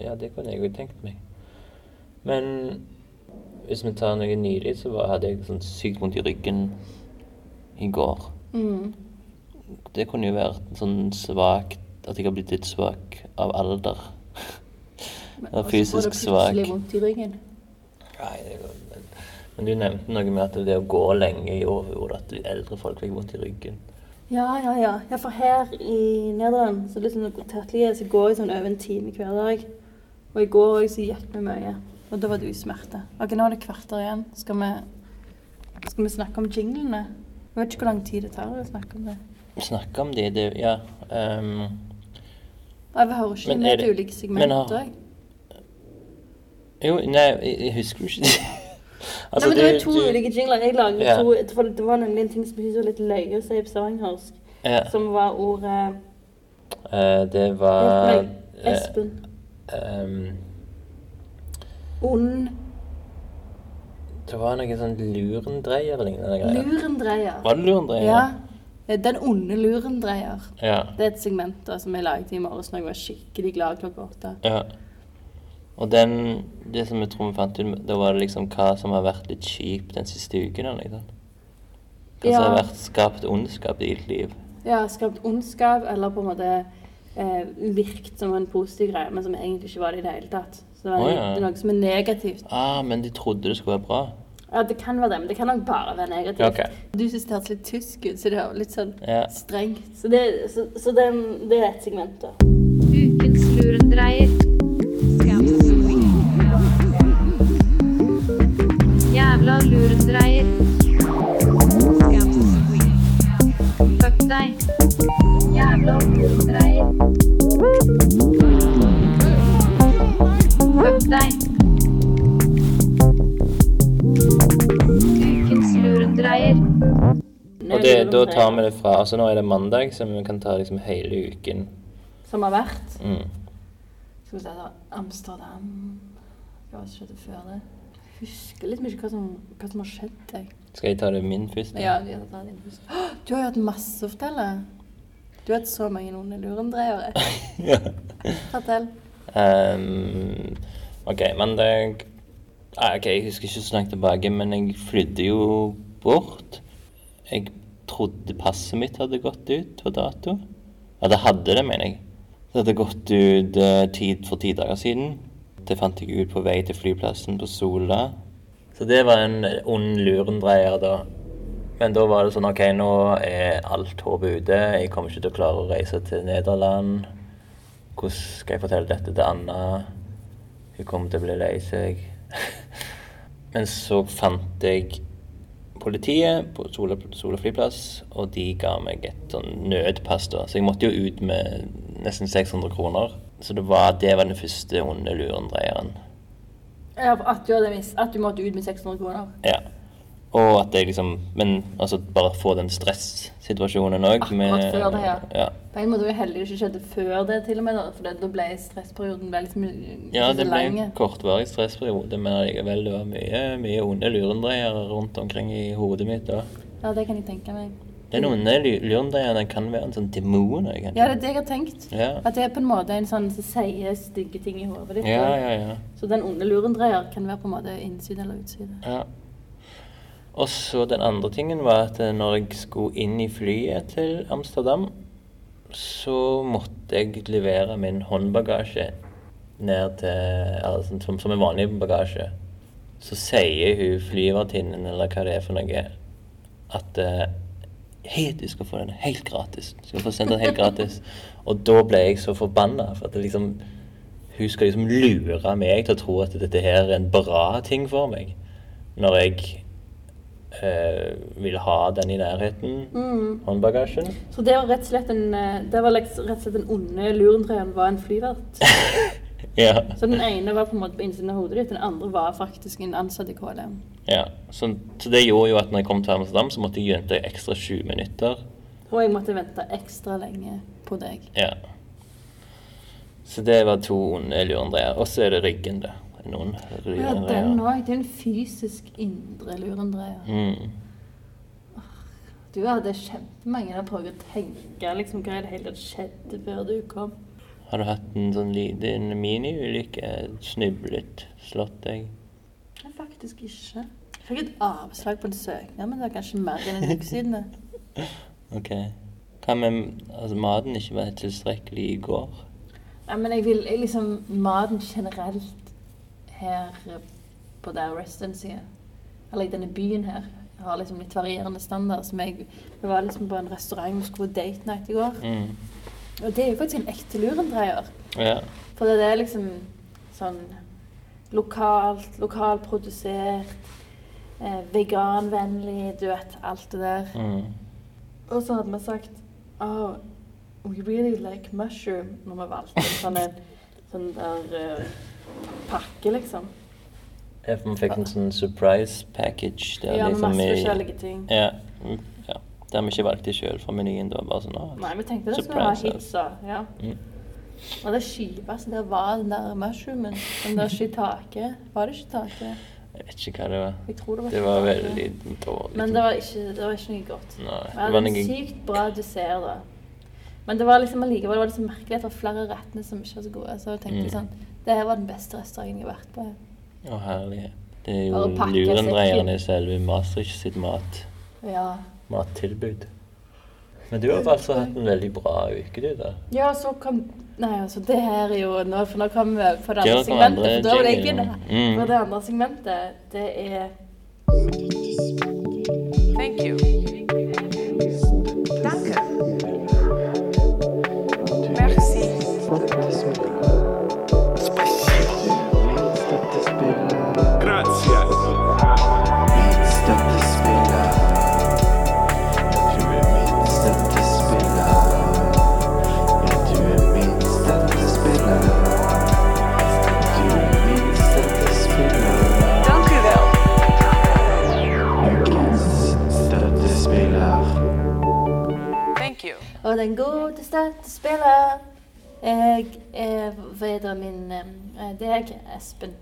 ja, det kunne jeg jo tenkt meg. Men hvis vi tar noe nylig, så var, hadde jeg sånn sykt vondt i ryggen i går. Mm. Det kunne jo vært sånn svakt At jeg har blitt litt svak av alder. Men- svak. og så får fysisk du plutselig vondt i ryggen. Nei, det går, men, men du nevnte noe med at det å gå lenge gjorde at eldre folk fikk vondt i ryggen. Ja, ja, ja. ja for her i Nederland så liksom tertlige, så går jeg sånn over en time hver dag. Og i går òg så gikk vi mye. Og da var det usmerte. Ok, nå er det kvarter igjen. Skal vi, skal vi snakke om jinglene? Jeg vet ikke hvor lang tid det tar å snakke om det. Snakke om det, det Ja. Um, Jeg hører ikke Men med det- ulike men segmenter. jeg. jo, nei, jeg, jeg husker jo ikke det. Nei, men det er to du- ulike jingler. Jeg lager Ja. to, det var nemlig en ting som jeg var litt løye å si på stavangersk, ja, som var ordet uh, Det var Nei, eh, Espen. ehm, Ond det var noe sånn lurendreier-lignende greier. lurendreier. Var det lurendreier? Ja. Den onde lurendreier. ja. Det er et segment da, som jeg laget i morges når jeg var skikkelig glad klokka åtte. Ja. Og den, det som jeg tror vi fant ut, da var det liksom hva som har vært litt kjipt den siste uken, eller noe ja. Hva som har vært skapt ondskap i ditt liv. Ja, skapt ondskap, eller på en måte eh, virkt som en positiv greie, men som egentlig ikke var det i det hele tatt. Så det, var, oh, ja. det er noe som er negativt. Ah, men de trodde det skulle være bra. Ja, det kan være det, men det kan nok bare være negativt. Ja, ok. Du synes det hørtes litt tysk ut, så det er litt sånn Ja. strengt. Så det, så, så det, det er et segment, da. Ukens lurendreier. Jævla lurendreier. Fuck deg. Jævla lurendreier. Fuck deg. Ukens lurendreier. Og det, da tar vi det fra Altså nå er det mandag, så vi kan ta liksom hele uken. Som har vært. Mm. Skal vi se, da. Amsterdam Hva skjedde før det? Husker liksom ikke hva som, hva som har skjedd. Jeg. Skal jeg ta det min først? Ja, vi har din først. Du har jo hatt masse å fortelle. Du har hatt så mange onde lurendreiere. ja. Fortell. Um, OK, mandag ah, Ok, Jeg husker ikke så langt tilbake, men jeg flydde jo bort. Jeg trodde passet mitt hadde gått ut på dato. Ja, det hadde det, mener jeg. Det hadde gått ut uh, tid for ti dager siden. Det fant jeg ut på vei til flyplassen på Sola. Så det var en ond lurendreier, da. Men da var det sånn OK, nå er alt håpet ute. Jeg kommer ikke til å klare å reise til Nederland. Hvordan skal jeg fortelle dette til Anna? Hun kommer til å bli lei seg. Men så fant jeg politiet på Sola, Sola flyplass, og de ga meg et sånn nødpass. da. Så jeg måtte jo ut med nesten 600 kroner. Så det var, det var den første onde lurendreieren. Ja, at du hadde mis at du måtte ut med 600 kroner. Ja. Og at jeg liksom Men altså bare få den stressituasjonen òg. Akkurat før det, ja. ja. På en måte var jeg heldig det ikke skjedde før det, til og med. da, For det, da ble stressperioden ble lenge. Ja, det ble en kortvarig stressperiode, men allikevel det var mye, mye onde lurendreiere rundt omkring i hodet mitt da. Ja, det kan jeg tenke meg. Den onde lurendreieren kan være en sånn demon. Ja, det er det jeg har tenkt. Ja. At det er på en måte en sånn som sier stygge ting i hodet ditt. Ja, ja, ja. Så den onde lurendreier kan være på en måte innside eller utside. ja. Og så den andre tingen var at eh, når jeg skulle inn i flyet til Amsterdam, så måtte jeg levere min håndbagasje ned til altså, som, som en vanlig bagasje. Så sier hun flyvertinnen, eller hva det er for noe, at eh, Hei, du skal få den helt gratis. Du skal få sendt den helt gratis. Og da ble jeg så forbanna, for at liksom Hun skal liksom lure meg til å tro at dette her er en bra ting for meg. Når jeg eh, vil ha den i nærheten, Mm. håndbagasjen. Så det var rett og slett en, eh, det var liksom, rett og slett den onde lurendreieren var en flyvert. Ja. Så den ene var på en måte på innsiden av hodet ditt, den andre var faktisk en ansatt i KLM. ja. Så, så det gjorde jo at når jeg kom til Amsterdam, så måtte jeg vente ekstra 20 minutter. Og jeg måtte vente ekstra lenge på deg. Ja. Så det var to onde lurendreier. Og så er det ryggen, det. Noen Ja, den òg. Det er en fysisk indre lurendreier. Mm. Du hadde kjempemange. Jeg prøvd å tenke liksom, hva i det hele tatt skjedde før du kom. Har du hatt en sånn liten miniulykke? Snublet? Slått deg? Nei, faktisk ikke. Jeg fikk et avslag på en søknad, men det var kanskje mer enn en uke siden. Ok. Hva med altså, maten ikke var tilstrekkelig i går? Nei, men jeg vil jeg liksom Maten generelt her på der residency, eller i denne byen her, har liksom litt varierende standard. Som jeg, jeg var liksom på en restaurant og skulle på date night i går. Mm. Og det er jo faktisk en ekte lurendreier. Ja. For det er liksom sånn lokalt, lokalprodusert, eh, veganvennlig, du vet, alt det der. Mm. Og så hadde vi sagt oh, we really like mushroom når vi valgte sånn, en, sånn der uh, pakke, liksom. Ja, for vi fikk en sånn surprise package. Der, Ja, med liksom, masse forskjellige ting. Ja. Mm, har vi ikke valgte sjøl fra menyen. Det var bare sånn Nei, vi tenkte det skulle være hitsa. hits ja. Mm. Og det kjipeste der var den der mushroomen. Den der shiitake. Var det shiitake? Jeg vet ikke hva det var. Jeg tror det var Det var veldig dårlig. Men det var ikke, det var ikke noe godt. Nei, det var en sykt bra dessert da. Men det var liksom allikevel det var liksom merkelig at det var flere rettene som ikke var så gode. Så jeg tenkte Mm. sånn Det her var den beste restauranten jeg har vært på. Å, herlighet. Det er jo lurendreierne i selve Maastricht sitt mat, Ja. Mattilbud. Men du har altså hatt en veldig bra uke, du, da. Ja, så kom Nei, altså, det her er jo nå, For nå kommer vi over på det Det andre segmentet. For da var det jeg det. Mm. For det andre segmentet, det er Thank you. Danke. Merci. Og den gode støttespiller Jeg er vedre min eh, deg, Espen.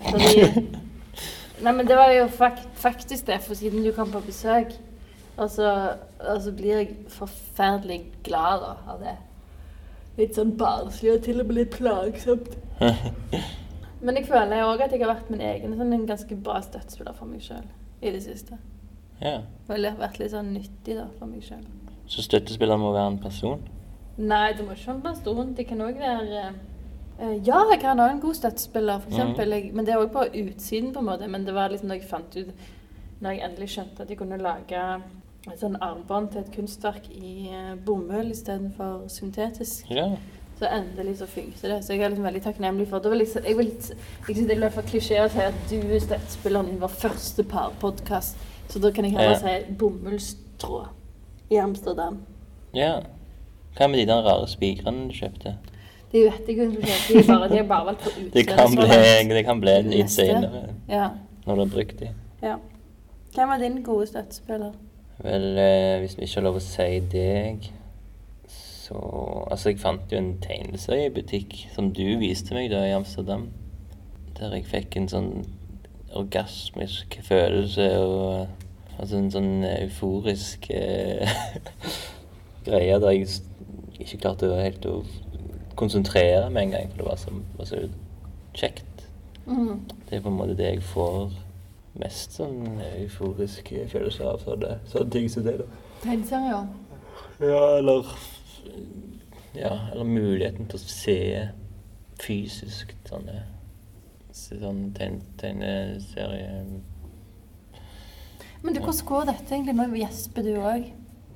Fordi Nei, men det var jo fak faktisk det, for siden du kom på besøk. Og så, og så blir jeg forferdelig glad da, av det. Litt sånn barnslig og til og med litt plagsomt. Men jeg føler òg at jeg har vært min egen sånn, en ganske bra støttespiller for meg sjøl i det siste. ja. Og jeg har vært litt sånn nyttig da, for meg sjøl. Så støttespiller må være en person? Nei, det må ikke være en person. Det kan òg være eh, Ja, jeg kan ha en god støttespiller, eksempel. Jeg, men det er òg på utsiden, på en måte. Men det var liksom da jeg fant ut Når jeg endelig skjønte at jeg kunne lage et sånn armbånd til et kunstverk i eh, bomull istedenfor syntetisk, Ja. så endelig så funket det. Så jeg er liksom veldig takknemlig for det. Var liksom, jeg vil jeg synes det er for klisjé å si at du er støttespilleren i vår første parpodkast, så da kan jeg heller Ja. si bomullstråd i Amsterdam. ja. Hva med de der rare spikrene du kjøpte? De vet jeg ikke. De er bare, de er bare valgt på utseendet. Det kan bli, det kan bli en Neste. senere, Ja. når du har brukt de. ja. Hvem var din gode støttespiller? Vel, eh, hvis vi ikke har lov å si deg, så Altså, jeg fant jo en tegneserie i butikk som du viste meg da i Amsterdam. Der jeg fikk en sånn orgasmisk følelse og Altså en sånn euforisk eh, greie der jeg ikke klarte helt å konsentrere meg engang, for det var så, var så kjekt. Mm. Det er på en måte det jeg får mest sånn euforisk følelse av. Sånne, sånne ting som det, da. Tegneserier. Ja, eller Ja, eller muligheten til å se fysisk sånne sånne sånn tegn- tegneserie Men du, hvordan går dette egentlig? Nå gjesper du òg.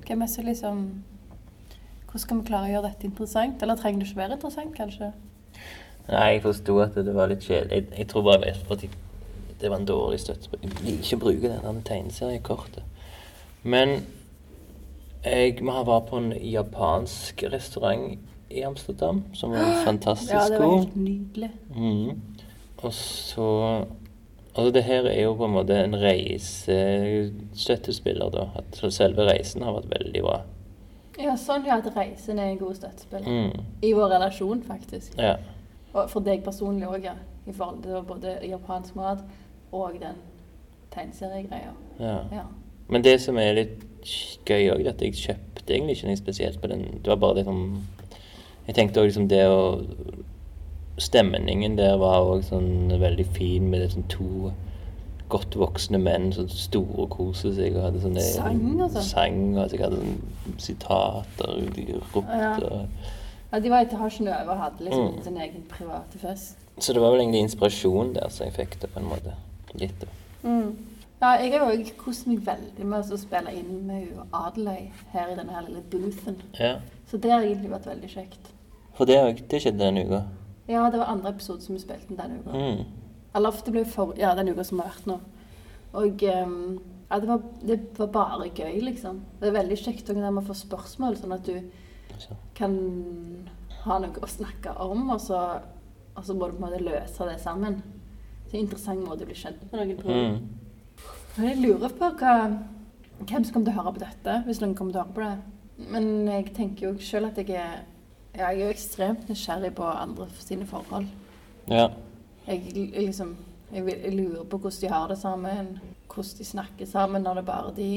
Hvem er så liksom Hvordan skal vi klare å gjøre dette interessant? Eller trenger det ikke være interessant, kanskje? Nei, jeg forsto at det var litt kjedelig. Jeg, jeg tror bare jeg vet at det var en dårlig støtte. Jeg liker ikke å bruke det tegneseriekortet. Men jeg må ha vært på en japansk restaurant i Amsterdam som var fantastisk god. Ja, det var helt nydelig. Mm. Og så Altså, det her er jo på en måte en reisestøttespiller, da. At selve reisen har vært veldig bra. Ja, sånn ja, at reisen er en god støttespiller. Mm. I vår relasjon, faktisk. Ja. Og for deg personlig òg, ja. I forhold til både japansk mat og den tegneseriegreia. ja. Ja. Men det som er litt gøy òg, er at jeg kjøpte egentlig ikke noe spesielt på den. Det var bare det som Jeg tenkte òg liksom det å Stemningen der var òg sånn veldig fin med det sånn to godt voksne menn som store og koste seg og hadde sånne Sang og sånn. Sang, og jeg hadde sånn sitater de ropte Ja. og ja de var etter over og hadde liksom Mm. sin egen private fest. Så det var vel egentlig inspirasjon der som jeg fikk det, på en måte. Litt. Mm. Ja, jeg har òg kost meg veldig med å spille inn med Adeløy her i denne her lille boothen. Ja. Så det har egentlig vært veldig kjekt. For det, det skjedde denne uka. Ja, det var andre episode som vi spilte inn denne uka. Mm. Eller det ble for, ja, den uka som har vært nå. Og um, ja, det var, det var bare gøy, liksom. Det er veldig kjekt når man får spørsmål, sånn at du kan ha noe å snakke om, og så, og så må du på en måte løse det sammen. Det er en interessant måte å bli kjent med noen på. Mm. Jeg lurer på hva, hvem som kommer til å høre på dette, hvis noen kommer til å høre på det. Men jeg tenker jo selv at jeg er, ja, jeg er jo ekstremt nysgjerrig på andre sine forhold. Ja. Jeg, liksom, jeg, jeg lurer på hvordan de har det sammen, hvordan de snakker sammen når det er bare de.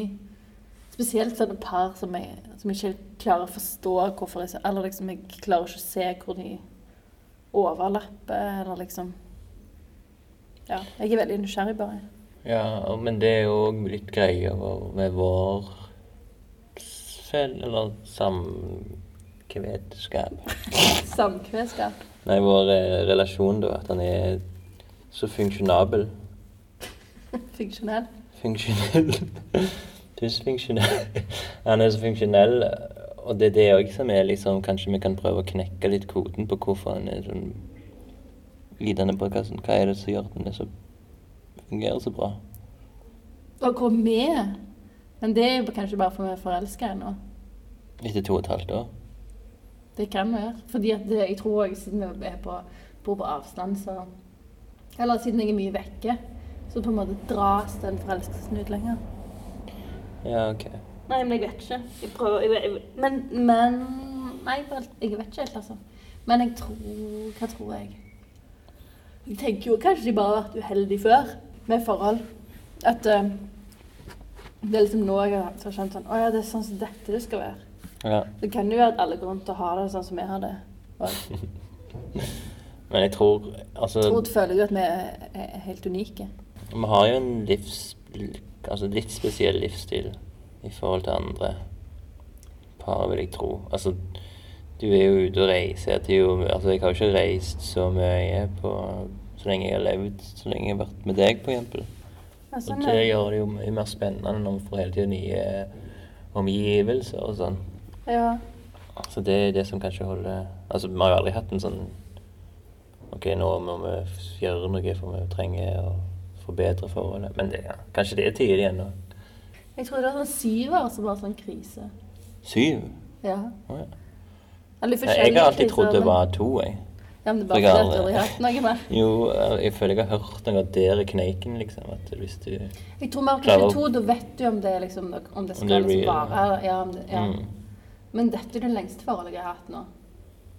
Spesielt sånne par som jeg, som jeg ikke klarer å forstå hvorfor jeg, eller liksom jeg klarer ikke å se hvor de overlapper, eller liksom. Ja, jeg er veldig nysgjerrig bare. Ja, men det er òg litt greia med vår selv, eller samkvedskap. Samkvedskap. Nei, vår eh, relasjon, da. At han er så funksjonabel. Funksjonell. Funksjonell. Dysfunksjonell. Han er så funksjonell, og det er det òg som er liksom Kanskje vi kan prøve å knekke litt koden på hvorfor han er sånn i denne podkasten. Hva er det som gjør at den er så fungerer så bra? Og hvor vi er. Men det er jo kanskje bare for vi er forelska ennå. Etter to og et halvt år? Det kan være. Fordi at det, jeg tror også, siden vi er på, bor på avstand, så Eller siden jeg er mye vekke, så på en måte dras den forelskelsen ut lenger. Ja, ok. Nei, men jeg vet ikke. Jeg prøver jeg, jeg, Men, men Nei, jeg vet ikke helt, altså. Men jeg tror Hva tror jeg? Jeg tenker jo kanskje de bare har vært uheldige før med forhold. At uh, det er liksom nå jeg har skjønt sånn Å ja, det er sånn som dette det skal være. Ja. Det kan jo være at alle går rundt og har det sånn som vi har det. Men jeg tror Altså, tror føler jo at vi er, helt unike. vi har jo en livs... Altså litt spesiell livsstil i forhold til andre par, vil jeg tro. Altså, du er jo ute og reiser. Er jo, altså, jeg har jo ikke reist så mye på så lenge jeg har levd, så lenge jeg har vært med deg, f.eks. Ja, sånn Og det gjør det jo mye mer spennende når vi får hele tiden nye omgivelser og sånn. Ja. Så det er det som kanskje holder Altså, vi har jo aldri hatt en sånn OK, nå må vi gjøre noe, for vi trenger å forbedre forholdet. Men det, ja, kanskje det er tider igjen nå. Jeg tror det var sånn syv år som var sånn krise. Syv? Ja. Oh, ja. Eller Ja, Jeg har alltid trodd det var to, jeg. Ja, men det bare jeg har aldri hatt noe mer. Jo, jeg føler jeg har hørt noe der i kneiken, liksom. At hvis du Jeg tror vi har kanskje to, da vet du om det, liksom, om det skal liksom være vare. Ja, om det, ja. mm. Men dette er det lengste forholdet jeg har hatt nå.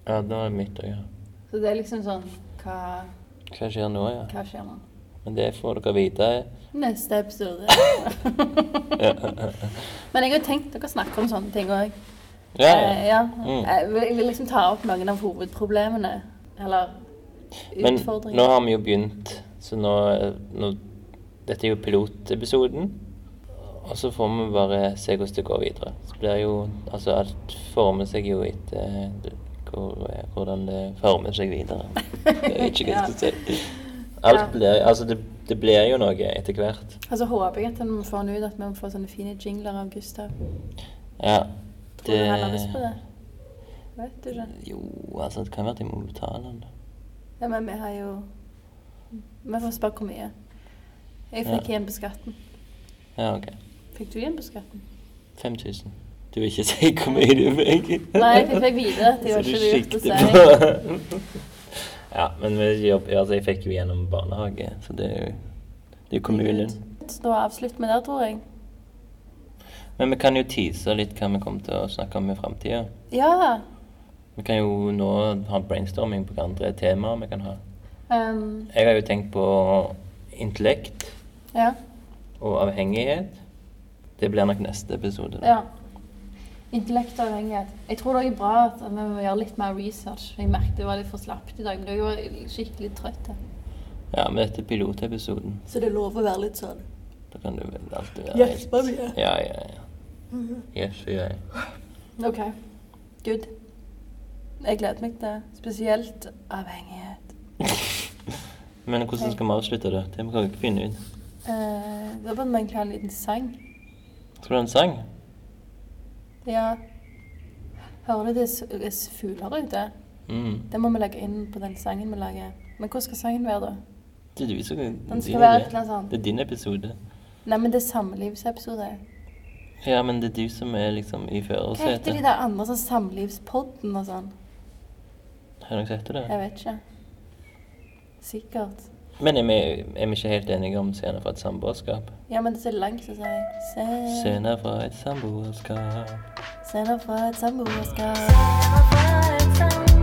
Ja, det er det mitt òg, ja. Så det er liksom sånn Hva, Hva skjer nå, ja? hva skjer nå? Men det får dere vite. Neste episode. Men jeg har tenkt dere snakker om sånne ting òg. Ja, Eh, ja. ja. Mm. Jeg vil- Jeg vil liksom ta opp noen av hovedproblemene. Eller Men nå har vi jo begynt, så nå, nå Dette er jo pilotepisoden. Og så får vi bare se hvordan det går videre. Så blir jo Altså, alt former seg jo etter hvor, hvordan det former seg videre. Jeg vet ikke hva jeg skal si. Alt blir Altså, det, det blir jo noe etter hvert. Altså håper jeg at vi får den ut, at vi får sånne fine jingler av Gustav. Ja. Tror du han har lyst på det? Vet du ikke? Jo, altså, det kan være at jeg må betale den. Ja, men vi har jo Vi får spørre hvor mye. Jeg fikk Ja. igjen på skatten. Ja, OK. Fikk du igjen på skatten? 5000. Du vil ikke si hvor mye du fikk? Nei, jeg fikk vite at det var ikke lurt å si. ja, men vi jobb, altså, jeg fikk jo gjennom barnehage, så det er jo det er kommunen. Da avslutter vi der, tror jeg. Men vi kan jo tease litt hva vi kommer til å snakke om i framtida. Ja. Vi kan jo nå ha brainstorming på hva andre temaer vi kan ha. Um, Jeg har jo tenkt på intellekt ja. og avhengighet. Det blir nok neste episode. da. ja. Intellekt og avhengighet. Jeg tror det er bra at vi må gjøre litt mer research. Jeg merket det var litt for slapt i dag, men jeg var skikkelig trøtt. Ja, men dette er pilotepisoden. Så det er lov å være litt sånn. Da kan du vel alltid være Hjelpe mye. Ja, ja, ja. Yes, ja. OK. Good. Jeg gleder meg til spesielt avhengighet. Men hvordan skal vi avslutte det? Det må vi ikke finne ut. Uh, da burde vi egentlig ha en liten sang. Skal du ha en sang? Ja. Hører du det er fugler ute? Mm. Det må vi legge inn på den sangen vi lager. Men hvordan skal sangen være, da? Det er du som Den skal være et eller annet sånt. Det er din episode. Nei, men det er samlivsepisode. Ja, men det er du som er liksom i Hva heter de der andre sånn samlivspodden og sånn? Har noen sett det? Jeg vet ikke. Sikkert. Men er vi, er vi ikke helt enige om scener fra et samboerskap? Ja, men det er så langt, så sier jeg. Se, Scener fra et samboerskap. scener fra et samboerskap. Scener fra et samboerskap.